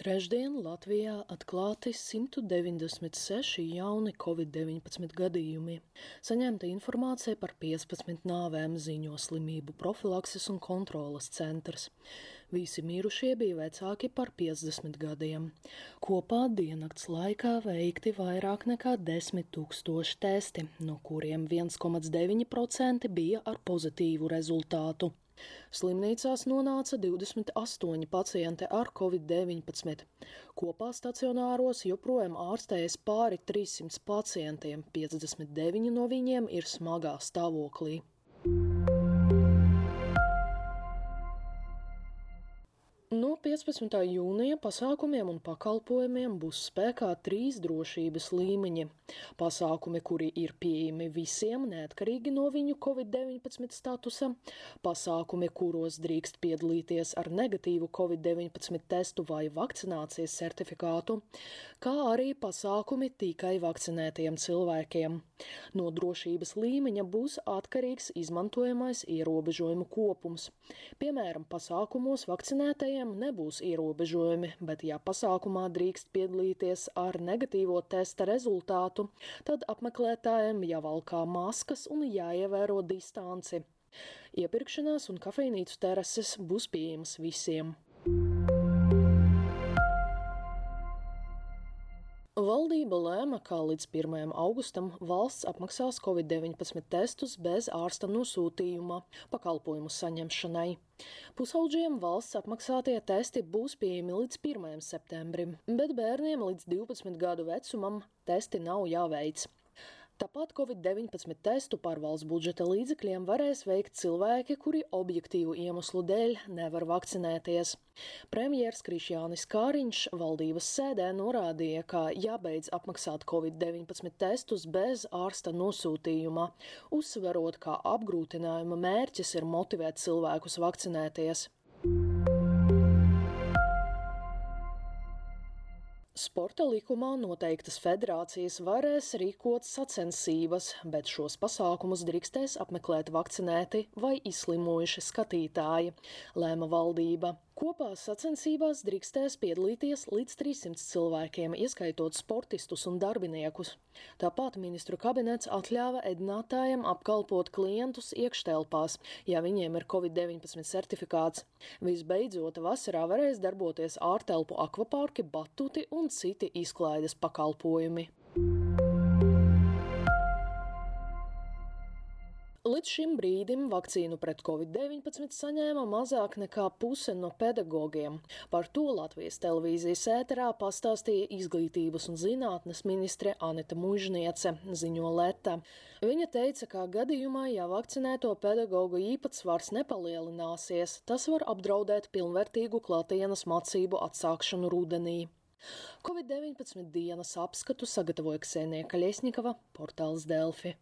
Trešdien Latvijā atklāti 196 jauni covid-19 gadījumi. Saņemta informācija par 15 nāvēm ziņo slimību profilakses un kontrolas centrs. Visi mirušie bija vecāki par 50 gadiem. Kopā diennakts laikā veikti vairāk nekā 10 tūkstoši testi, no kuriem 1,9% bija ar pozitīvu rezultātu. Slimnīcās nonāca 28 pacienti ar covid-19. Kopā stacionāros joprojām ārstējas pāri 300 pacientiem, 59 no viņiem ir smagā stāvoklī. 15. jūnija pasākumiem un pakalpojumiem būs spēkā trīs drošības līmeņi. Pasākumi, kuri ir pieejami visiem, neatkarīgi no viņu covid-19 statusa, pasākumi, kuros drīkst piedalīties ar negatīvu covid-19 testu vai vakcinācijas certifikātu, kā arī pasākumi tikai vakcinētiem cilvēkiem. No drošības līmeņa būs atkarīgs izmantojamais ierobežojumu kopums. Piemēram, pasākumos vakcinētajiem nebūs ierobežojumi, bet ja pasākumā drīkst piedalīties ar negatīvo testa rezultātu, tad apmeklētājiem jāvalkā maskas un jāievēro distanci. Iepirkšanās un kafejnīcu terases būs pieejamas visiem. Valdība lēma, ka līdz 1. augustam valsts apmaksās covid-19 testus bez ārsta nosūtījuma pakalpojumu saņemšanai. Pusaudžiem valsts apmaksātie testi būs pieejami līdz 1. septembrim, bet bērniem līdz 12 gadu vecumam testi nav jāveic. Tāpat Covid-19 testu par valsts budžeta līdzekļiem varēs veikt cilvēki, kuri objektīvu iemeslu dēļ nevar vakcinēties. Premjers Krišjānis Kāriņš valdības sēdē norādīja, ka jābeidz apmaksāt Covid-19 testus bez ārsta nosūtījuma, uzsverot, ka apgrūtinājuma mērķis ir motivēt cilvēkus vakcinēties. Sporta likumā noteiktas federācijas varēs rīkot sacensības, bet šos pasākumus drīkstēs apmeklēt vakcinēti vai izslimojuši skatītāji, lēma valdība. Kopā sacensībās drīkstēs piedalīties līdz 300 cilvēkiem, ieskaitot sportistus un darbiniekus. Tāpat ministru kabinets atļāva edinātājiem apkalpot klientus iekštelpās, ja viņiem ir covid-19 certifikāts. Visbeidzot, vasarā varēs darboties ārtelpu akvaparki, batuti un citi izklaides pakalpojumi. Līdz šim brīdim vakcīnu pret covid-19 saņēma mazāk nekā puse no pedagogiem. Par to Latvijas televīzijas ēterā pastāstīja izglītības un zinātnes ministre Anita Mužniece, ziņo Leta. Viņa teica, ka gadījumā, ja vakcinēto pedagoģu īpatsvars nepalielināsies, tas var apdraudēt pilnvērtīgu klātienes mācību atsākšanu rudenī. Covid-19 dienas apskatu sagatavoja Ksenija Kaļiesnikava, portāls Delfi.